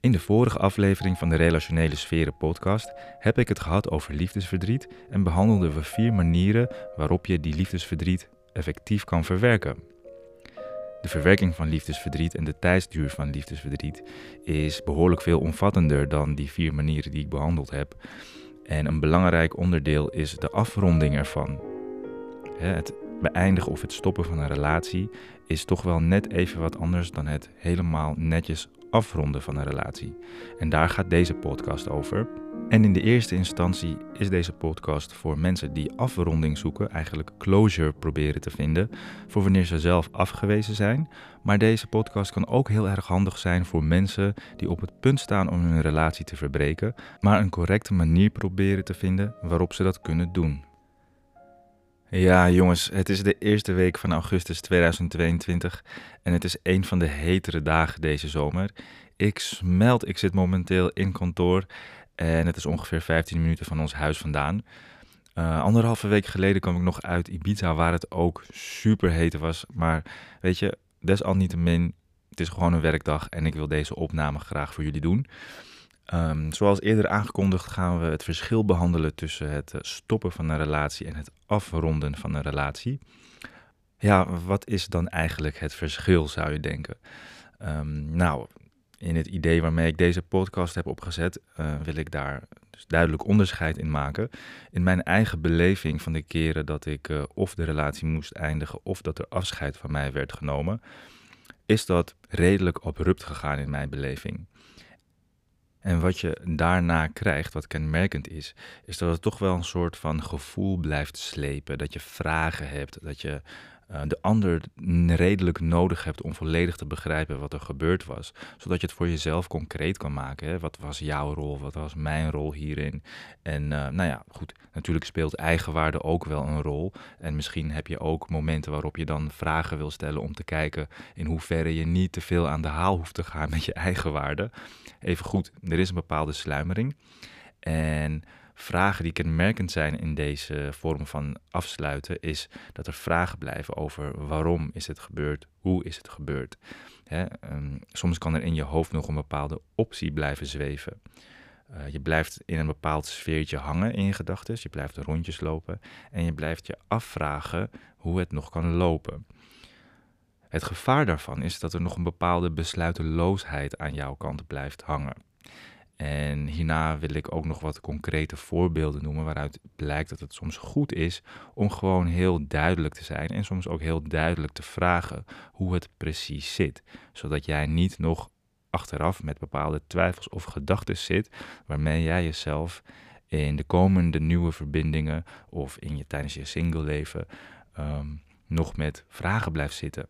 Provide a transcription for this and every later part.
In de vorige aflevering van de Relationele Sferen podcast heb ik het gehad over liefdesverdriet en behandelden we vier manieren waarop je die liefdesverdriet effectief kan verwerken. De verwerking van liefdesverdriet en de tijdsduur van liefdesverdriet is behoorlijk veel omvattender dan die vier manieren die ik behandeld heb. En een belangrijk onderdeel is de afronding ervan. Het beëindigen of het stoppen van een relatie is toch wel net even wat anders dan het helemaal netjes afronden van een relatie. En daar gaat deze podcast over. En in de eerste instantie is deze podcast voor mensen die afronding zoeken, eigenlijk closure proberen te vinden voor wanneer ze zelf afgewezen zijn. Maar deze podcast kan ook heel erg handig zijn voor mensen die op het punt staan om hun relatie te verbreken, maar een correcte manier proberen te vinden waarop ze dat kunnen doen. Ja, jongens, het is de eerste week van augustus 2022 en het is een van de hetere dagen deze zomer. Ik smelt, ik zit momenteel in kantoor en het is ongeveer 15 minuten van ons huis vandaan. Uh, anderhalve week geleden kwam ik nog uit Ibiza, waar het ook super heet was. Maar weet je, desalniettemin, het is gewoon een werkdag en ik wil deze opname graag voor jullie doen. Um, zoals eerder aangekondigd gaan we het verschil behandelen tussen het eh, stoppen van een relatie en het afronden van een relatie. Ja, wat is dan eigenlijk het verschil, zou je denken? Um, nou, in het idee waarmee ik deze podcast heb opgezet, uh, wil ik daar dus duidelijk onderscheid in maken. In mijn eigen beleving van de keren dat ik uh, of de relatie moest eindigen of dat er afscheid van mij werd genomen, is dat redelijk abrupt gegaan in mijn beleving. En wat je daarna krijgt, wat kenmerkend is, is dat het toch wel een soort van gevoel blijft slepen. Dat je vragen hebt, dat je uh, de ander redelijk nodig hebt om volledig te begrijpen wat er gebeurd was. Zodat je het voor jezelf concreet kan maken. Wat was jouw rol? Wat was mijn rol hierin? En uh, nou ja, goed, natuurlijk speelt eigenwaarde ook wel een rol. En misschien heb je ook momenten waarop je dan vragen wil stellen om te kijken in hoeverre je niet te veel aan de haal hoeft te gaan met je eigenwaarde. Even goed, er is een bepaalde sluimering. En vragen die kenmerkend zijn in deze vorm van afsluiten, is dat er vragen blijven over waarom is het gebeurd, hoe is het gebeurd. Hè, um, soms kan er in je hoofd nog een bepaalde optie blijven zweven. Uh, je blijft in een bepaald sfeertje hangen in je gedachten, je blijft rondjes lopen en je blijft je afvragen hoe het nog kan lopen. Het gevaar daarvan is dat er nog een bepaalde besluiteloosheid aan jouw kant blijft hangen. En hierna wil ik ook nog wat concrete voorbeelden noemen waaruit blijkt dat het soms goed is om gewoon heel duidelijk te zijn en soms ook heel duidelijk te vragen hoe het precies zit, zodat jij niet nog achteraf met bepaalde twijfels of gedachten zit waarmee jij jezelf in de komende nieuwe verbindingen of in je, tijdens je single leven um, nog met vragen blijft zitten.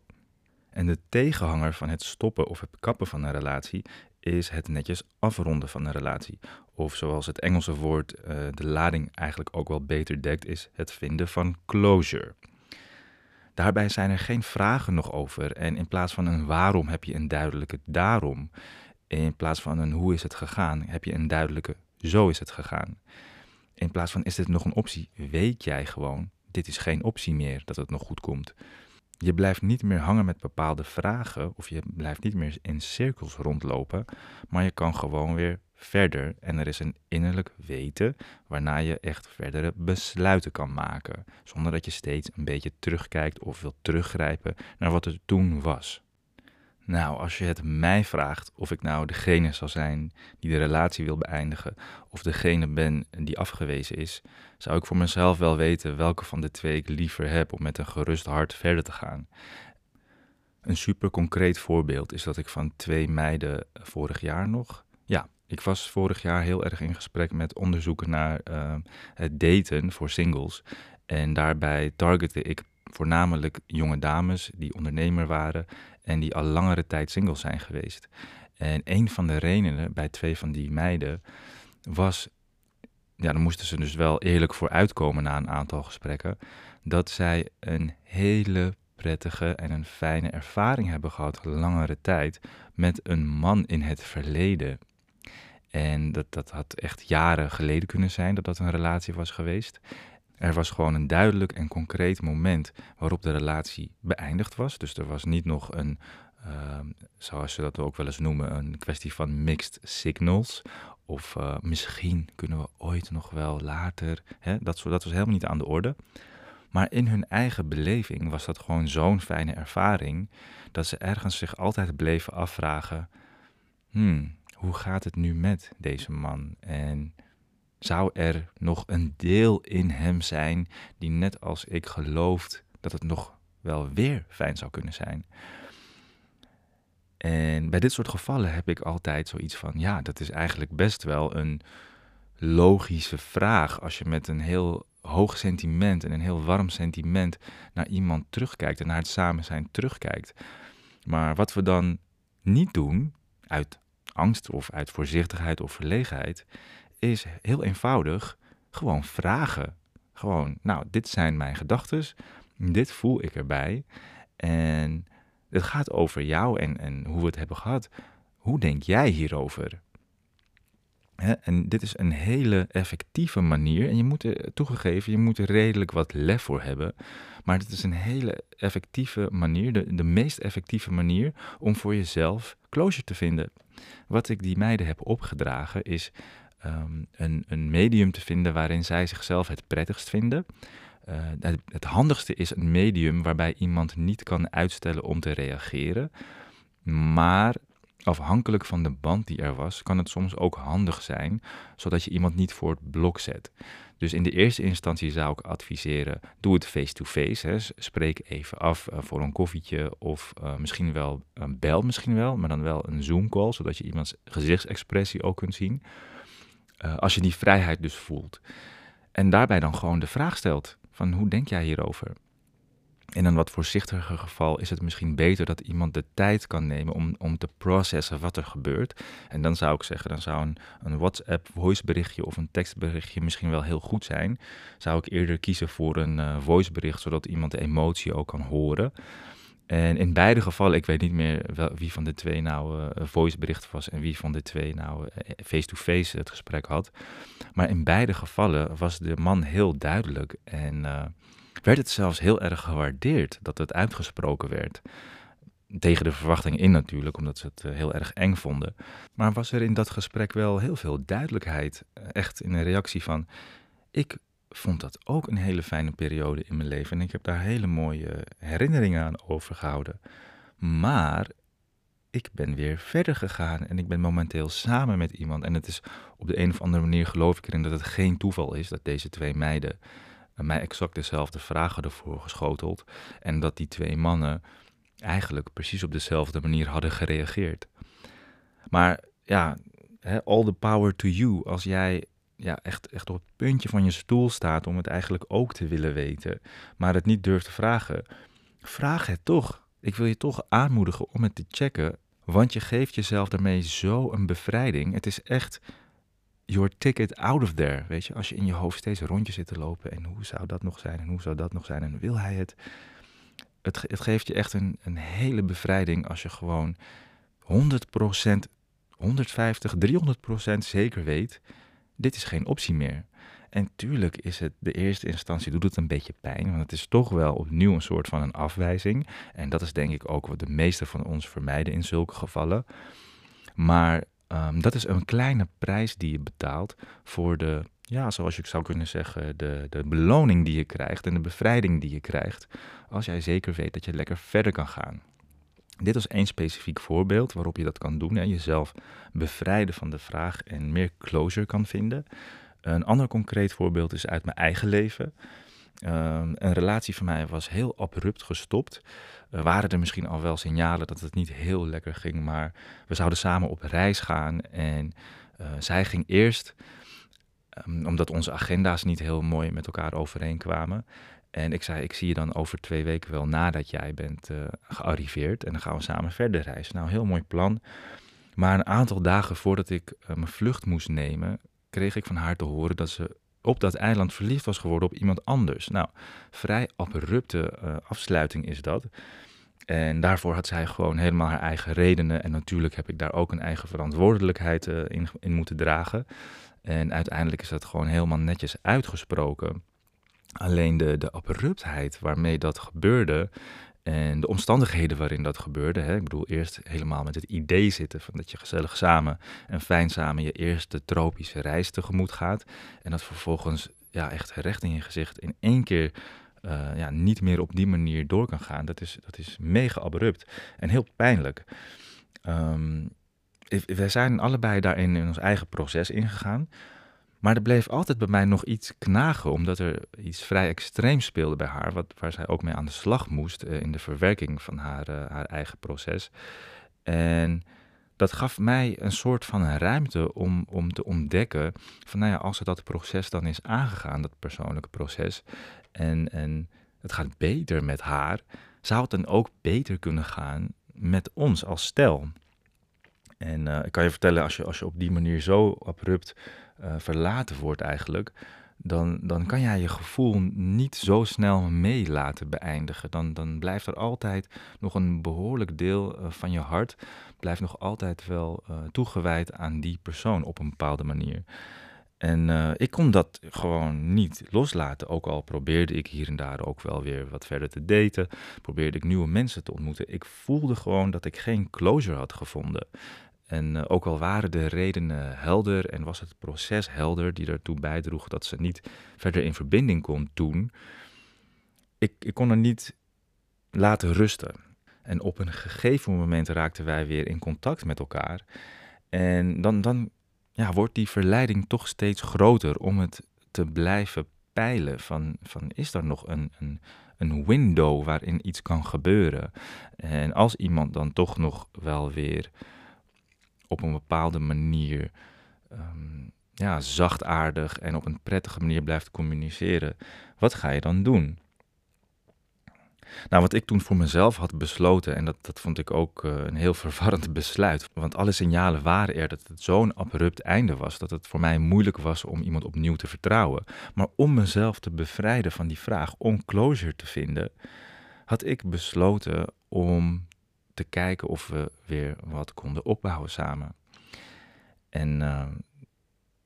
En de tegenhanger van het stoppen of het kappen van een relatie is het netjes afronden van een relatie. Of zoals het Engelse woord uh, de lading eigenlijk ook wel beter dekt, is het vinden van closure. Daarbij zijn er geen vragen nog over en in plaats van een waarom heb je een duidelijke daarom. In plaats van een hoe is het gegaan heb je een duidelijke zo is het gegaan. In plaats van is dit nog een optie, weet jij gewoon, dit is geen optie meer dat het nog goed komt. Je blijft niet meer hangen met bepaalde vragen of je blijft niet meer in cirkels rondlopen, maar je kan gewoon weer verder en er is een innerlijk weten waarna je echt verdere besluiten kan maken, zonder dat je steeds een beetje terugkijkt of wilt teruggrijpen naar wat er toen was. Nou, als je het mij vraagt of ik nou degene zal zijn die de relatie wil beëindigen of degene ben die afgewezen is, zou ik voor mezelf wel weten welke van de twee ik liever heb om met een gerust hart verder te gaan. Een super concreet voorbeeld is dat ik van twee meiden vorig jaar nog. Ja, ik was vorig jaar heel erg in gesprek met onderzoeken naar uh, het daten voor singles. En daarbij targette ik voornamelijk jonge dames die ondernemer waren en die al langere tijd single zijn geweest. En een van de redenen bij twee van die meiden was, ja, dan moesten ze dus wel eerlijk voor uitkomen na een aantal gesprekken, dat zij een hele prettige en een fijne ervaring hebben gehad, langere tijd, met een man in het verleden. En dat, dat had echt jaren geleden kunnen zijn dat dat een relatie was geweest. Er was gewoon een duidelijk en concreet moment waarop de relatie beëindigd was. Dus er was niet nog een ehm, zoals ze dat ook wel eens noemen, een kwestie van mixed signals. Of eh, misschien kunnen we ooit nog wel later. Hè, dat, dat was helemaal niet aan de orde. Maar in hun eigen beleving was dat gewoon zo'n fijne ervaring. Dat ze ergens zich altijd bleven afvragen: hmm, hoe gaat het nu met deze man? En zou er nog een deel in hem zijn die net als ik gelooft dat het nog wel weer fijn zou kunnen zijn? En bij dit soort gevallen heb ik altijd zoiets van: ja, dat is eigenlijk best wel een logische vraag. Als je met een heel hoog sentiment en een heel warm sentiment naar iemand terugkijkt en naar het samen zijn terugkijkt. Maar wat we dan niet doen, uit angst of uit voorzichtigheid of verlegenheid, is heel eenvoudig gewoon vragen. Gewoon, nou, dit zijn mijn gedachten, dit voel ik erbij. En het gaat over jou en, en hoe we het hebben gehad. Hoe denk jij hierover? en dit is een hele effectieve manier. En je moet er toegegeven, je moet er redelijk wat lef voor hebben. Maar het is een hele effectieve manier, de, de meest effectieve manier om voor jezelf closure te vinden. Wat ik die meiden heb opgedragen is ehm, een, een medium te vinden waarin zij zichzelf het prettigst vinden. Uh, het, handigste is een medium waarbij iemand niet kan uitstellen om te reageren, maar Afhankelijk van de band die er was, kan het soms ook handig zijn, zodat je iemand niet voor het blok zet. Dus in de eerste instantie zou ik adviseren: doe het face-to-face. Spreek even af uh, voor een koffietje of uh, misschien wel een bel, misschien wel, maar dan wel een Zoom-call, zodat je iemands gezichtsexpressie ook kunt zien. Uh, als je die vrijheid dus voelt. En daarbij dan gewoon de vraag stelt: van hoe denk jij hierover? In een wat voorzichtiger geval is het misschien beter dat iemand de tijd kan nemen om, om te processen wat er gebeurt. En dan zou ik zeggen, dan zou een, een WhatsApp voiceberichtje of een tekstberichtje misschien wel heel goed zijn. Zou ik eerder kiezen voor een uh, voicebericht, zodat iemand de emotie ook kan horen. En in beide gevallen, ik weet niet meer wie van de twee nou uh, een voicebericht was en wie van de twee nou eh, face-to-face het gesprek had. Maar in beide gevallen was de man heel duidelijk en werd het zelfs heel erg gewaardeerd dat het uitgesproken werd. Tegen de verwachting in natuurlijk, omdat ze het eh, heel erg eng vonden. Maar was er in dat gesprek wel heel veel duidelijkheid. Eh, echt in een reactie van: Ik vond dat ook een hele fijne periode in mijn leven. En ik heb daar hele mooie herinneringen aan overgehouden. Maar ik ben weer verder gegaan en ik ben momenteel samen met iemand. En het is op de een of andere manier geloof ik erin dat het geen toeval is dat deze twee meiden mij exact dezelfde vragen ervoor geschoteld. En dat die twee mannen eigenlijk precies op dezelfde manier hadden gereageerd. Maar ja, all the power to you. Als jij ja, echt, echt op het puntje van je stoel staat om het eigenlijk ook te willen weten, maar het niet durft te vragen, vraag het toch. Ik wil je toch aanmoedigen om het te checken, want je geeft jezelf daarmee zo een bevrijding. Het is echt your ticket out of there. Weet je, als je in je hoofd steeds rondjes zit te lopen. En hoe zou dat nog zijn? En hoe zou dat nog zijn? En wil hij het? Het, het geeft je echt een, een hele bevrijding als je gewoon 100%, 150, 300% zeker weet. Dit is geen optie meer. En tuurlijk is het de eerste instantie doet het een beetje pijn, want het is toch wel opnieuw een soort van een afwijzing. En dat is denk ik ook wat de meeste van ons vermijden in zulke gevallen. Maar Ehm, dat is een kleine prijs die je betaalt voor de, ja, zoals je zou kunnen zeggen, de, de beloning die je krijgt en de bevrijding die je krijgt. Als jij zeker weet dat je lekker verder kan gaan. Dit is één specifiek voorbeeld waarop je dat kan doen. Hè, jezelf bevrijden van de vraag en meer closure kan vinden. Een ander concreet voorbeeld is uit mijn eigen leven. Ehm, een relatie van mij was heel abrupt gestopt. Er waren er misschien al wel signalen dat het niet heel lekker ging, maar we zouden samen op reis gaan. En uh, zij ging eerst, um, omdat onze agenda's niet heel mooi met elkaar overeenkwamen. En ik zei, ik zie je dan over twee weken wel nadat jij bent uh, gearriveerd. En dan gaan we samen verder reizen. Nou, heel mooi plan. Maar een aantal dagen voordat ik uh, mijn vlucht moest nemen, kreeg ik van haar te horen dat ze op dat eiland verliefd was geworden op iemand anders. Nou, vrij abrupte uh, afsluiting is dat. En daarvoor had zij gewoon helemaal haar eigen redenen. En natuurlijk heb ik daar ook een eigen verantwoordelijkheid in, in moeten dragen. En uiteindelijk is dat gewoon helemaal netjes uitgesproken. Alleen de, de abruptheid waarmee dat gebeurde En de omstandigheden waarin dat gebeurde, hè, ik bedoel eerst helemaal met het idee zitten van dat je gezellig samen en fijn samen je eerste tropische reis tegemoet gaat. En dat vervolgens ja, echt recht in je gezicht in één keer uh, ja, niet meer op die manier door kan gaan. Dat is, dat is mega abrupt en heel pijnlijk. Um, wij zijn allebei daarin in ons eigen proces ingegaan. Maar er bleef altijd bij mij nog iets knagen, omdat er iets vrij extreems speelde bij haar, wat, waar zij ook mee aan de slag moest uh, in de verwerking van haar, uh, haar eigen proces. En dat gaf mij een soort van ruimte om, om te ontdekken van, nou ja, als ze dat proces dan is aangegaan, dat persoonlijke proces, en, en het gaat beter met haar, zou het dan ook beter kunnen gaan met ons als stel. En uh, ik kan je vertellen, als je, als je op die manier zo abrupt uh, verlaten wordt eigenlijk, dan, dan kan jij je gevoel niet zo snel mee laten beëindigen. Dan, dan blijft er altijd nog een behoorlijk deel uh, van je hart, blijft nog altijd wel toegewijd aan die persoon op een bepaalde manier. En ik kon dat gewoon niet loslaten. Ook al probeerde ik hier en daar ook wel weer wat verder te daten. Probeerde ik nieuwe mensen te ontmoeten. Ik voelde gewoon dat ik geen closure had gevonden. En uh, ook al waren de redenen helder en was het proces helder die ertoe bijdroeg dat ze niet verder in verbinding kon doen. Ik, ik kon er niet laten rusten. En op een gegeven moment raakten wij weer in contact met elkaar. En dan, dan ja, wordt die verleiding toch steeds groter om het te blijven peilen. Van, van is er nog een, een, een window waarin iets kan gebeuren? En als iemand dan toch nog wel weer op een bepaalde manier um, ja, zachtaardig en op een prettige manier blijft communiceren, wat ga je dan doen? Nou, wat ik toen voor mezelf had besloten, en dat, dat vond ik ook uh, een heel verwarrend besluit. Want alle signalen waren er dat het zo'n abrupt einde was, dat het voor mij moeilijk was om iemand opnieuw te vertrouwen. Maar om mezelf te bevrijden van die vraag, om closure te vinden, had ik besloten om te kijken of we weer wat konden opbouwen samen. En uh,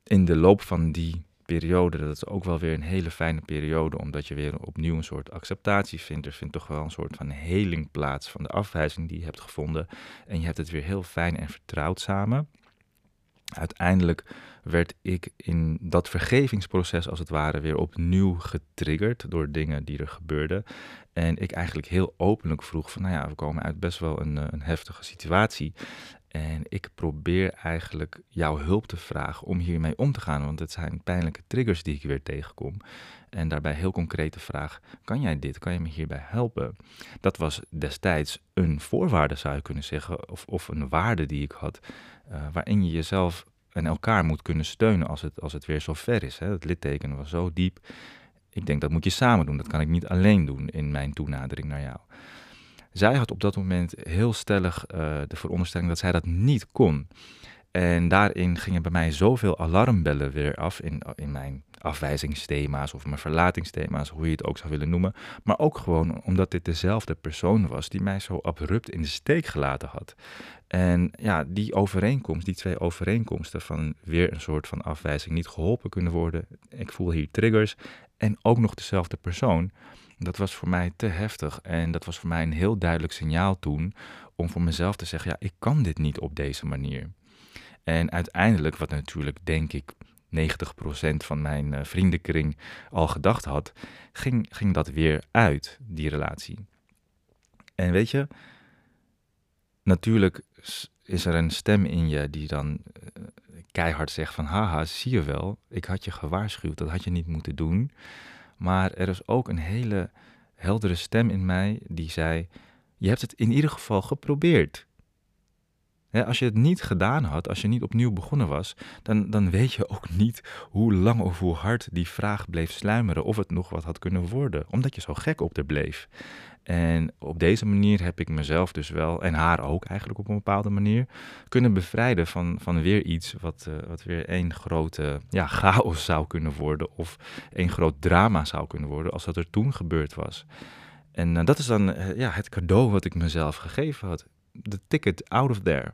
in de loop van die periode, dat is ook wel weer een hele fijne periode, omdat je weer opnieuw een soort acceptatie vindt. Er vindt toch wel een soort van heling plaats van de afwijzing die je hebt gevonden. En je hebt het weer heel fijn en vertrouwd samen. Uiteindelijk werd ik in dat vergevingsproces als het ware weer opnieuw getriggerd door dingen die er gebeurden. En ik eigenlijk heel openlijk vroeg van, nou ja, we komen uit best wel een, een heftige situatie. En ik probeer eigenlijk jouw hulp te vragen om hiermee om te gaan. Want het zijn pijnlijke triggers die ik weer tegenkom. En daarbij heel concrete vraag: kan jij dit? Kan je me hierbij helpen? Dat was destijds een voorwaarde, zou je kunnen zeggen. Of, of een waarde die ik had. Uh, waarin je jezelf en elkaar moet kunnen steunen als het, als het weer zo ver is. Hè. Het litteken was zo diep. Ik denk dat moet je samen doen. Dat kan ik niet alleen doen in mijn toenadering naar jou. Zij had op dat moment heel stellig uh, de veronderstelling dat zij dat niet kon. En daarin gingen bij mij zoveel alarmbellen weer af in, in mijn afwijzingsthema's of mijn verlatingsthema's, hoe je het ook zou willen noemen. Maar ook gewoon omdat dit dezelfde persoon was die mij zo abrupt in de steek gelaten had. En ja, die overeenkomst, die twee overeenkomsten van weer een soort van afwijzing, niet geholpen kunnen worden. Ik voel hier triggers en ook nog dezelfde persoon. Dat was voor mij te heftig en dat was voor mij een heel duidelijk signaal toen om voor mezelf te zeggen, ja, ik kan dit niet op deze manier. En uiteindelijk, wat natuurlijk denk ik 90% van mijn uh, vriendenkring al gedacht had, ging, ging dat weer uit, die relatie. En weet je, natuurlijk is er een stem in je die dan uh, keihard zegt van haha, zie je wel, ik had je gewaarschuwd, dat had je niet moeten doen. Maar er is ook een hele heldere stem in mij die zei: Je hebt het in ieder geval geprobeerd. als je het niet gedaan had, als je niet opnieuw begonnen was, dan, dan weet je ook niet hoe lang of hoe hard die vraag bleef sluimeren of het nog wat had kunnen worden, omdat je zo gek op er bleef. En op deze manier heb ik mezelf dus wel, en haar ook eigenlijk op een bepaalde manier, kunnen bevrijden van, van weer iets wat, uh, wat weer één grote ja, chaos zou kunnen worden. Of één groot drama zou kunnen worden als dat er toen gebeurd was. En uh, dat is dan uh, ja, het cadeau wat ik mezelf gegeven had. De ticket out of there.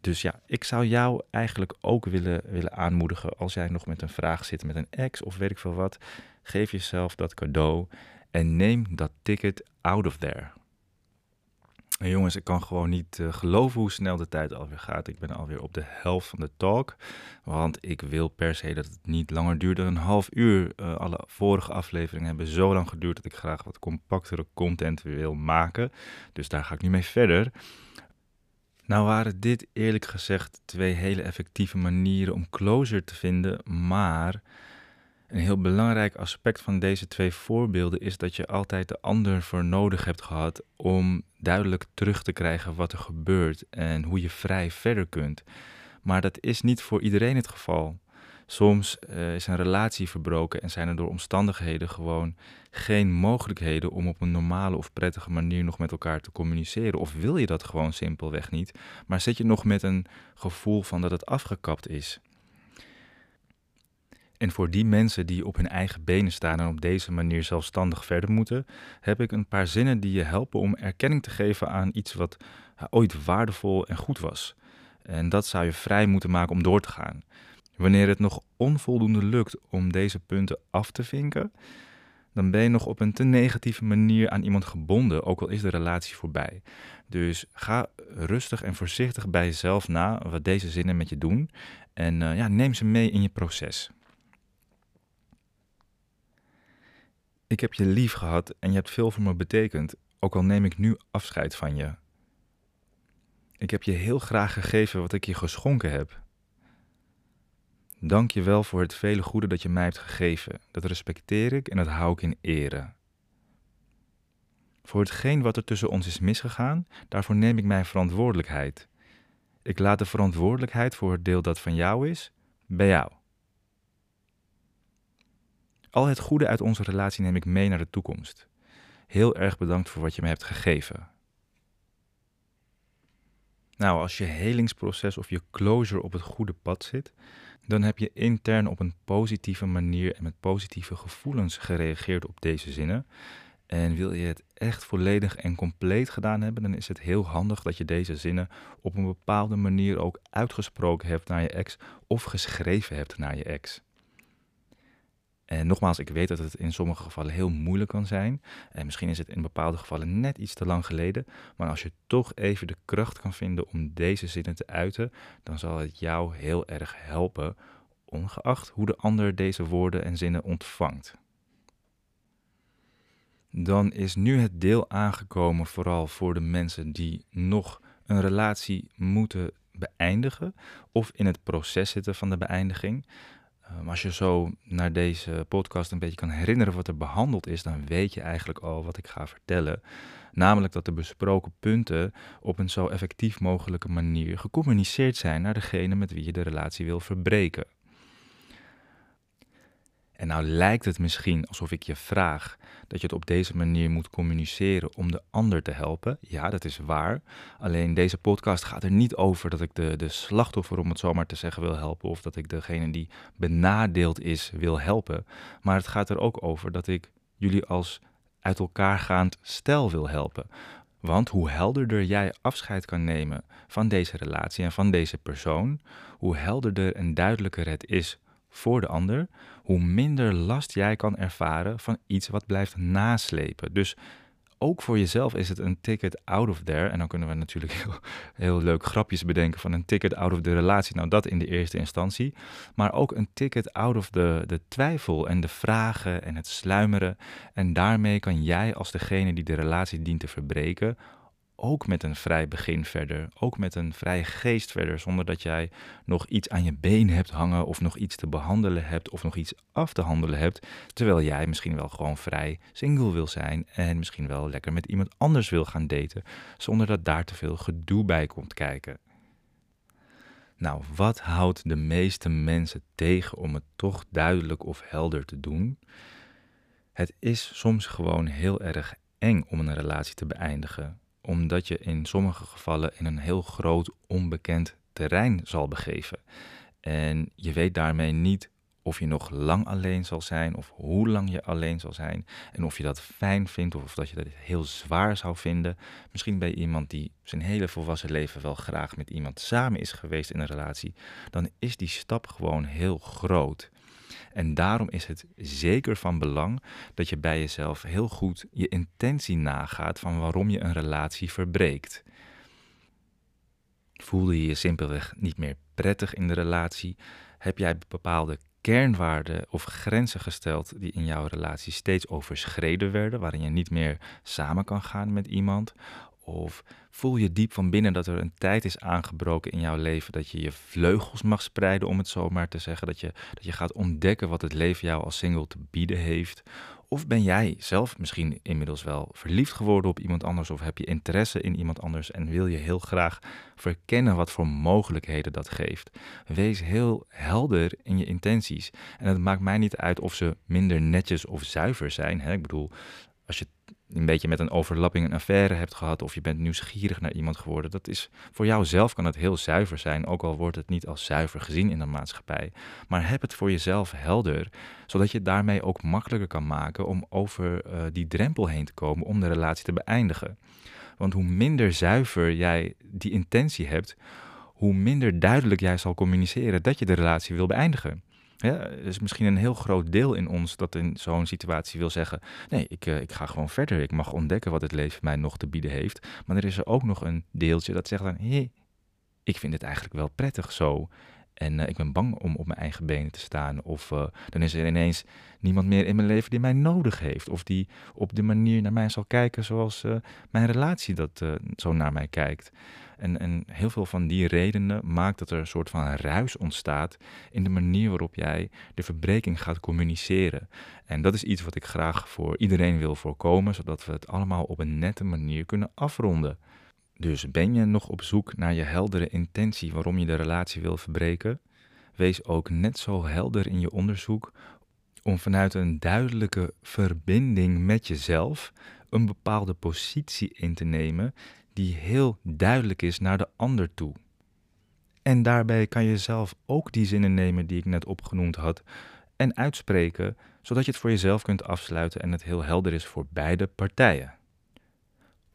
Dus ja, ik zou jou eigenlijk ook willen, willen aanmoedigen als jij nog met een vraag zit met een ex of weet ik veel wat. Geef jezelf dat cadeau en neem dat ticket out of there. En jongens, ik kan gewoon niet uh, geloven hoe snel de tijd alweer gaat. Ik ben alweer op de helft van de talk. Want ik wil per se dat het niet langer duurt dan een half uur. Uh, alle vorige afleveringen hebben zo lang geduurd dat ik graag wat compactere content wil maken. Dus daar ga ik nu mee verder. Nou waren dit eerlijk gezegd twee hele effectieve manieren om closure te vinden, maar een heel belangrijk aspect van deze twee voorbeelden is dat je altijd de ander voor nodig hebt gehad om duidelijk terug te krijgen wat er gebeurt en hoe je vrij verder kunt. Maar dat is niet voor iedereen het geval. Soms uh, is een relatie verbroken en zijn er door omstandigheden gewoon geen mogelijkheden om op een normale of prettige manier nog met elkaar te communiceren. Of wil je dat gewoon simpelweg niet, maar zit je nog met een gevoel van dat het afgekapt is. En voor die mensen die op hun eigen benen staan en op deze manier zelfstandig verder moeten, heb ik een paar zinnen die je helpen om erkenning te geven aan iets wat ooit waardevol en goed was. En dat zou je vrij moeten maken om door te gaan. Wanneer het nog onvoldoende lukt om deze punten af te vinken, dan ben je nog op een te negatieve manier aan iemand gebonden, ook al is de relatie voorbij. Dus ga rustig en voorzichtig bij jezelf na wat deze zinnen met je doen en uh, ja, neem ze mee in je proces. Ik heb je lief gehad en je hebt veel voor me betekend, ook al neem ik nu afscheid van je. Ik heb je heel graag gegeven wat ik je geschonken heb. Dank je wel voor het vele goede dat je mij hebt gegeven. Dat respecteer ik en dat hou ik in ere. Voor hetgeen wat er tussen ons is misgegaan, daarvoor neem ik mijn verantwoordelijkheid. Ik laat de verantwoordelijkheid voor het deel dat van jou is, bij jou. Al het goede uit onze relatie neem ik mee naar de toekomst. Heel erg bedankt voor wat je me hebt gegeven. Nou, als je helingsproces of je closure op het goede pad zit, dan heb je intern op een positieve manier en met positieve gevoelens gereageerd op deze zinnen. En wil je het echt volledig en compleet gedaan hebben, dan is het heel handig dat je deze zinnen op een bepaalde manier ook uitgesproken hebt naar je ex of geschreven hebt naar je ex. En nogmaals, ik weet dat het in sommige gevallen heel moeilijk kan zijn. En misschien is het in bepaalde gevallen net iets te lang geleden. Maar als je toch even de kracht kan vinden om deze zinnen te uiten, dan zal het jou heel erg helpen, ongeacht hoe de ander deze woorden en zinnen ontvangt. Dan is nu het deel aangekomen, vooral voor de mensen die nog een relatie moeten beëindigen of in het proces zitten van de beëindiging. Um, als je zo naar deze podcast een beetje kan herinneren wat er behandeld is, dan weet je eigenlijk al wat ik ga vertellen. Namelijk dat de besproken punten op een zo effectief mogelijke manier gecommuniceerd zijn naar degene met wie je de relatie wil verbreken. En nou lijkt het misschien alsof ik je vraag dat je het op deze manier moet communiceren om de ander te helpen. Ja, dat is waar. Alleen deze podcast gaat er niet over dat ik de, de slachtoffer, om het zo maar te zeggen, wil helpen. Of dat ik degene die benadeeld is wil helpen. Maar het gaat er ook over dat ik jullie als uit elkaar gaand stel wil helpen. Want hoe helderder jij afscheid kan nemen van deze relatie en van deze persoon, hoe helderder en duidelijker het is voor de ander, hoe minder last jij kan ervaren van iets wat blijft naslepen. Dus ook voor jezelf is het een ticket out of there. En dan kunnen we natuurlijk heel, heel leuk grapjes bedenken van een ticket out of de relatie. Nou, dat in de eerste instantie. Maar ook een ticket out of de, de twijfel en de vragen en het sluimeren. En daarmee kan jij als degene die de relatie dient te verbreken ook met een vrij begin verder, ook met een vrije geest verder, zonder dat jij nog iets aan je been hebt hangen of nog iets te behandelen hebt of nog iets af te handelen hebt, terwijl jij misschien wel gewoon vrij single wil zijn en misschien wel lekker met iemand anders wil gaan daten, zonder dat daar te veel gedoe bij komt kijken. Nou, wat houdt de meeste mensen tegen om het toch duidelijk of helder te doen? Het is soms gewoon heel erg eng om een relatie te beëindigen omdat je in sommige gevallen in een heel groot onbekend terrein zal begeven. En je weet daarmee niet of je nog lang alleen zal zijn of hoe lang je alleen zal zijn. En of je dat fijn vindt of dat je dat heel zwaar zou vinden. Misschien je iemand die zijn hele volwassen leven wel graag met iemand samen is geweest in een relatie. Dan is die stap gewoon heel groot. En daarom is het zeker van belang dat je bij jezelf heel goed je intentie nagaat van waarom je een relatie verbreekt. Voelde je je simpelweg niet meer prettig in de relatie? Heb jij bepaalde kernwaarden of grenzen gesteld die in jouw relatie steeds overschreden werden, waarin je niet meer samen kan gaan met iemand? Of voel je diep van binnen dat er een tijd is aangebroken in jouw leven dat je je vleugels mag spreiden, om het zo maar te zeggen, dat je, dat je gaat ontdekken wat het leven jou als single te bieden heeft? Of ben jij zelf misschien inmiddels wel verliefd geworden op iemand anders of heb je interesse in iemand anders en wil je heel graag verkennen wat voor mogelijkheden dat geeft? Wees heel helder in je intenties. En het maakt mij niet uit of ze minder netjes of zuiver zijn. Hè? Ik bedoel, als je een beetje met een overlapping een affaire hebt gehad of je bent nieuwsgierig naar iemand geworden, dat is voor jou zelf kan het heel zuiver zijn, ook al wordt het niet als zuiver gezien in de maatschappij. Maar heb het voor jezelf helder, zodat je het daarmee ook makkelijker kan maken om over uh, die drempel heen te komen om de relatie te beëindigen. Want hoe minder zuiver jij die intentie hebt, hoe minder duidelijk jij zal communiceren dat je de relatie wil beëindigen. Ja, er is misschien een heel groot deel in ons dat in zo'n situatie wil zeggen: nee, ik, uh, ik ga gewoon verder. Ik mag ontdekken wat het leven mij nog te bieden heeft. Maar er is er ook nog een deeltje dat zegt dan: hé, ik vind het eigenlijk wel prettig zo. En uh, ik ben bang om op mijn eigen benen te staan. Of uh, dan is er ineens niemand meer in mijn leven die mij nodig heeft. Of die op de manier naar mij zal kijken zoals mijn relatie dat zo naar mij kijkt. En, en heel veel van die redenen maakt dat er een soort van ruis ontstaat in de manier waarop jij de verbreking gaat communiceren. En dat is iets wat ik graag voor iedereen wil voorkomen, zodat we het allemaal op een nette manier kunnen afronden. Dus ben je nog op zoek naar je heldere intentie waarom je de relatie wil verbreken? Wees ook net zo helder in je onderzoek om vanuit een duidelijke verbinding met jezelf een bepaalde positie in te nemen die heel duidelijk is naar de ander toe. En daarbij kan je zelf ook die zinnen nemen die ik net opgenoemd had en uitspreken, zodat je het voor jezelf kunt afsluiten en het heel helder is voor beide partijen.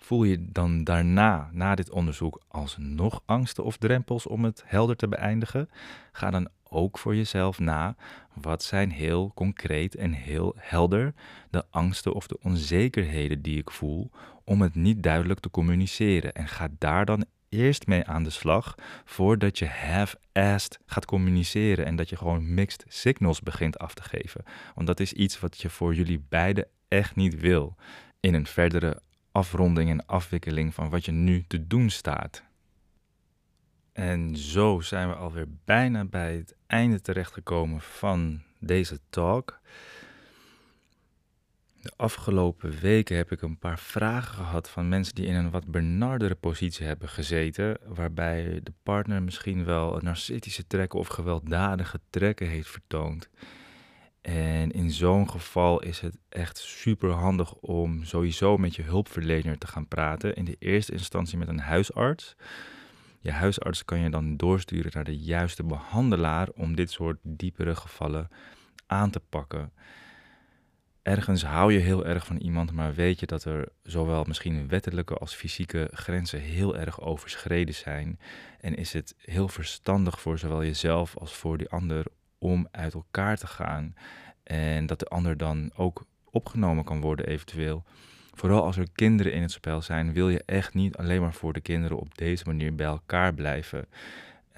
Voel je dan daarna, na dit onderzoek, alsnog angsten of drempels om het helder te beëindigen? Ga dan ook voor jezelf na wat zijn heel concreet en heel helder de angsten of de onzekerheden die ik voel om het niet duidelijk te communiceren. En ga daar dan eerst mee aan de slag voordat je half-assed gaat communiceren en dat je gewoon mixed signals begint af te geven. Want dat is iets wat je voor jullie beiden echt niet wil in een verdere afronding en afwikkeling van wat je nu te doen staat. En zo zijn we alweer bijna bij het einde terechtgekomen van deze talk. De afgelopen weken heb ik een paar vragen gehad van mensen die in een wat benardere positie hebben gezeten, waarbij de partner misschien wel narcistische trekken of gewelddadige trekken heeft vertoond. En in zo'n geval is het echt super handig om sowieso met je hulpverlener te gaan praten. In de eerste instantie met een huisarts. Je huisarts kan je dan doorsturen naar de juiste behandelaar om dit soort diepere gevallen aan te pakken. Ergens hou je heel erg van iemand, maar weet je dat er zowel misschien wettelijke als fysieke grenzen heel erg overschreden zijn. En is het heel verstandig voor zowel jezelf als voor die ander om uit elkaar te gaan. En dat de ander dan ook opgenomen kan worden eventueel. Vooral als er kinderen in het spel zijn, wil je echt niet alleen maar voor de kinderen op deze manier bij elkaar blijven.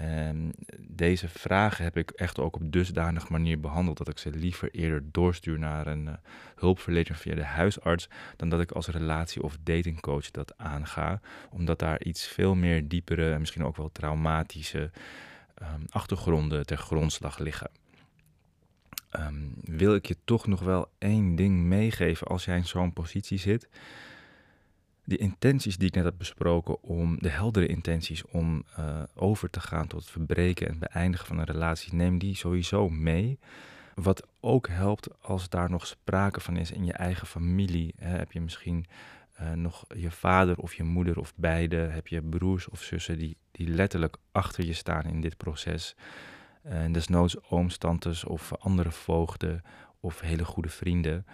Um, deze vragen heb ik echt ook op dusdanige manier behandeld dat ik ze liever eerder doorstuur naar een uh, hulpverlener via de huisarts dan dat ik als relatie- of datingcoach dat aanga, omdat daar iets veel meer diepere en misschien ook wel traumatische um, achtergronden ter grondslag liggen. Um, wil ik je toch nog wel één ding meegeven als jij in zo'n positie zit. Die intenties die ik net heb besproken, om de heldere intenties om uh, over te gaan tot het verbreken en beëindigen van een relatie, neem die sowieso mee. Wat ook helpt als daar nog sprake van is in je eigen familie. Heb je misschien uh, nog je vader of je moeder of beide, heb je broers of zussen die, die letterlijk achter je staan in dit proces. En desnoods ooms, tantes of andere voogden of hele goede vrienden.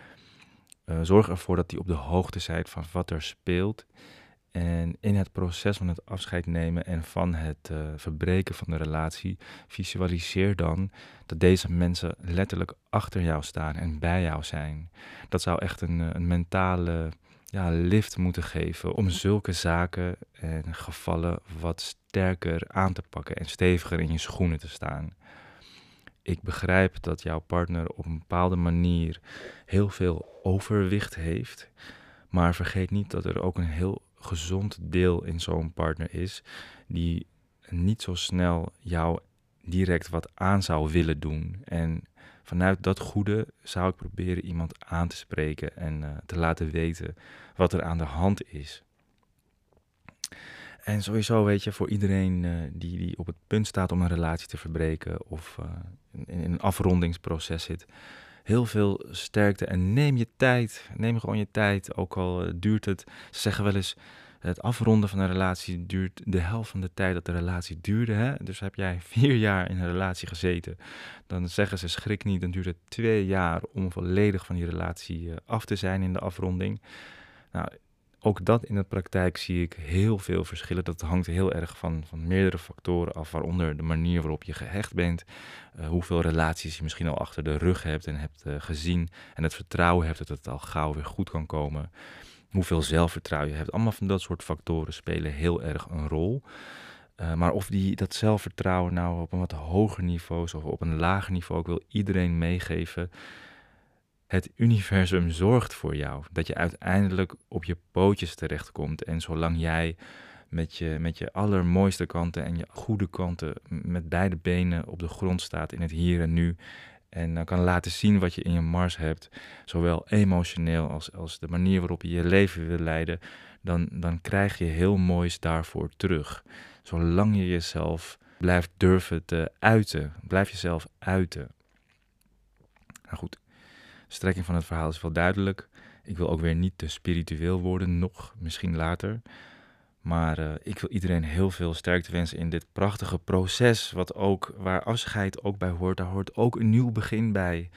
Uh, zorg ervoor dat die op de hoogte zijn van wat er speelt. En in het proces van het afscheid nemen en van het verbreken van de relatie, visualiseer dan dat deze mensen letterlijk achter jou staan en bij jou zijn. Dat zou echt een, eh, een mentale ja, lift moeten geven om zulke zaken en gevallen wat sterker aan te pakken en steviger in je schoenen te staan. Ik begrijp dat jouw partner op een bepaalde manier heel veel overwicht heeft, maar vergeet niet dat er ook een heel gezond deel in zo'n partner is, die niet zo snel jou direct wat aan zou willen doen. En vanuit dat goede zou ik proberen iemand aan te spreken en uh, te laten weten wat er aan de hand is. En sowieso weet je, voor iedereen uh, die, die op het punt staat om een relatie te verbreken of uh, in, in, een afrondingsproces zit, heel veel sterkte en neem je tijd. Neem gewoon je tijd, ook al duurt het. Ze zeggen wel eens, het afronden van een relatie duurt de helft van de tijd dat de relatie duurde. Hè? Dus heb jij vier jaar in een relatie gezeten, dan zeggen ze schrik niet, dan duurt het twee jaar om volledig van die relatie eh, af te zijn in de afronding. Nou, ook dat in de praktijk zie ik heel veel verschillen. Dat hangt heel erg van, van meerdere factoren af, waaronder de manier waarop je gehecht bent, uh, hoeveel relaties je misschien al achter de rug hebt en hebt uh, gezien en het vertrouwen hebt dat het al gauw weer goed kan komen hoeveel zelfvertrouwen je hebt. Allemaal van dat soort factoren spelen heel erg een rol. Uh, maar of die, dat zelfvertrouwen nou op een wat hoger niveau is of op een lager niveau, ik wil iedereen meegeven. Het universum zorgt voor jou dat je uiteindelijk op je pootjes terechtkomt. En zolang jij met je, met je allermooiste kanten en je goede kanten, met beide benen op de grond staat in het hier en nu en uh, kan laten zien wat je in je mars hebt, zowel emotioneel als, als de manier waarop je je leven wil leiden, dan, dan krijg je heel moois daarvoor terug. Zolang je jezelf blijft durven te uiten, blijf jezelf uiten. Nou goed, de strekking van het verhaal is wel duidelijk. Ik wil ook weer niet te spiritueel worden, nog misschien later. Maar uh, ik wil iedereen heel veel sterkte wensen in dit prachtige proces. Wat ook, waar afscheid ook bij hoort. Daar hoort ook een nieuw begin bij.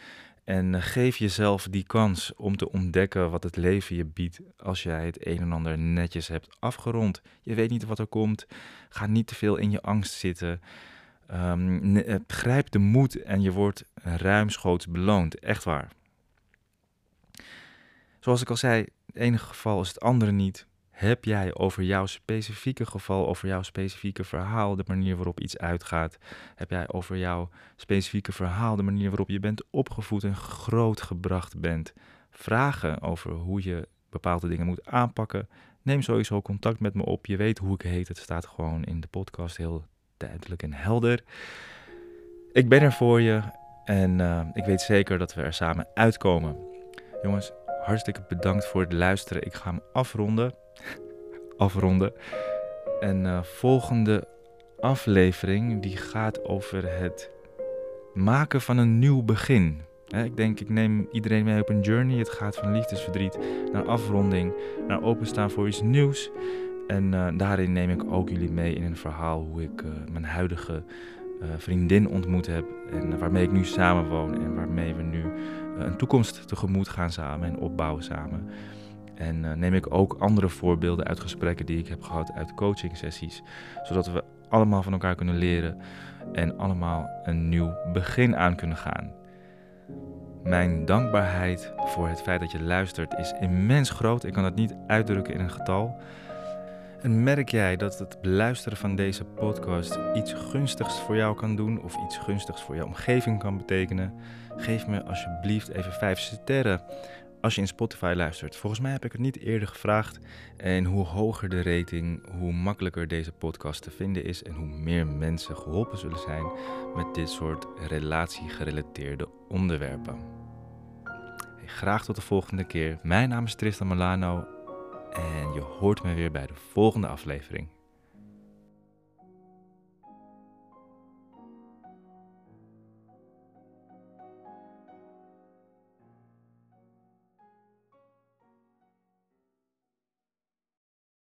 En uh, geef jezelf die kans om te ontdekken wat het leven je biedt. Als jij het een en ander netjes hebt afgerond. Je weet niet wat er komt. Ga niet te veel in je angst zitten. Um, grijp de moed en je wordt ruimschoots beloond. Echt waar. Zoals ik al zei, het ene geval is het andere niet. Heb jij over jouw specifieke geval, over jouw specifieke verhaal, de manier waarop iets uitgaat? Heb jij over jouw specifieke verhaal, de manier waarop je bent opgevoed en grootgebracht bent? Vragen over hoe je bepaalde dingen moet aanpakken? Neem sowieso contact met me op. Je weet hoe ik heet. Het staat gewoon in de podcast heel duidelijk en helder. Ik ben er voor je en uh, ik weet zeker dat we er samen uitkomen. Jongens, hartstikke bedankt voor het luisteren. Ik ga hem afronden afronden. En uh, volgende aflevering die gaat over het maken van een nieuw begin. ik denk, ik neem iedereen mee op een journey. Het gaat van liefdesverdriet naar afronding, naar openstaan voor iets nieuws. En uh, daarin neem ik ook jullie mee in een verhaal hoe ik uh, mijn huidige vriendin ontmoet heb. En waarmee ik nu samenwoon en waarmee we nu een toekomst tegemoet gaan samen en opbouwen samen. En uh, neem ik ook andere voorbeelden uit gesprekken die ik heb gehad uit coaching sessies, zodat we allemaal van elkaar kunnen leren en allemaal een nieuw begin aan kunnen gaan. Mijn dankbaarheid voor het feit dat je luistert is immens groot. Ik kan het niet uitdrukken in een getal. En merk jij dat het beluisteren van deze podcast iets gunstigs voor jou kan doen of iets gunstigs voor jouw omgeving kan betekenen? Geef me alsjeblieft even 5 sterren als je in Spotify luistert. Volgens mij heb ik het niet eerder gevraagd. En hoe hoger de rating, hoe makkelijker deze podcast te vinden is en hoe meer mensen geholpen zullen zijn met dit soort relatiegerelateerde onderwerpen. Graag tot de volgende keer. Mijn naam is Tristan Milano en je hoort me weer bij de volgende aflevering.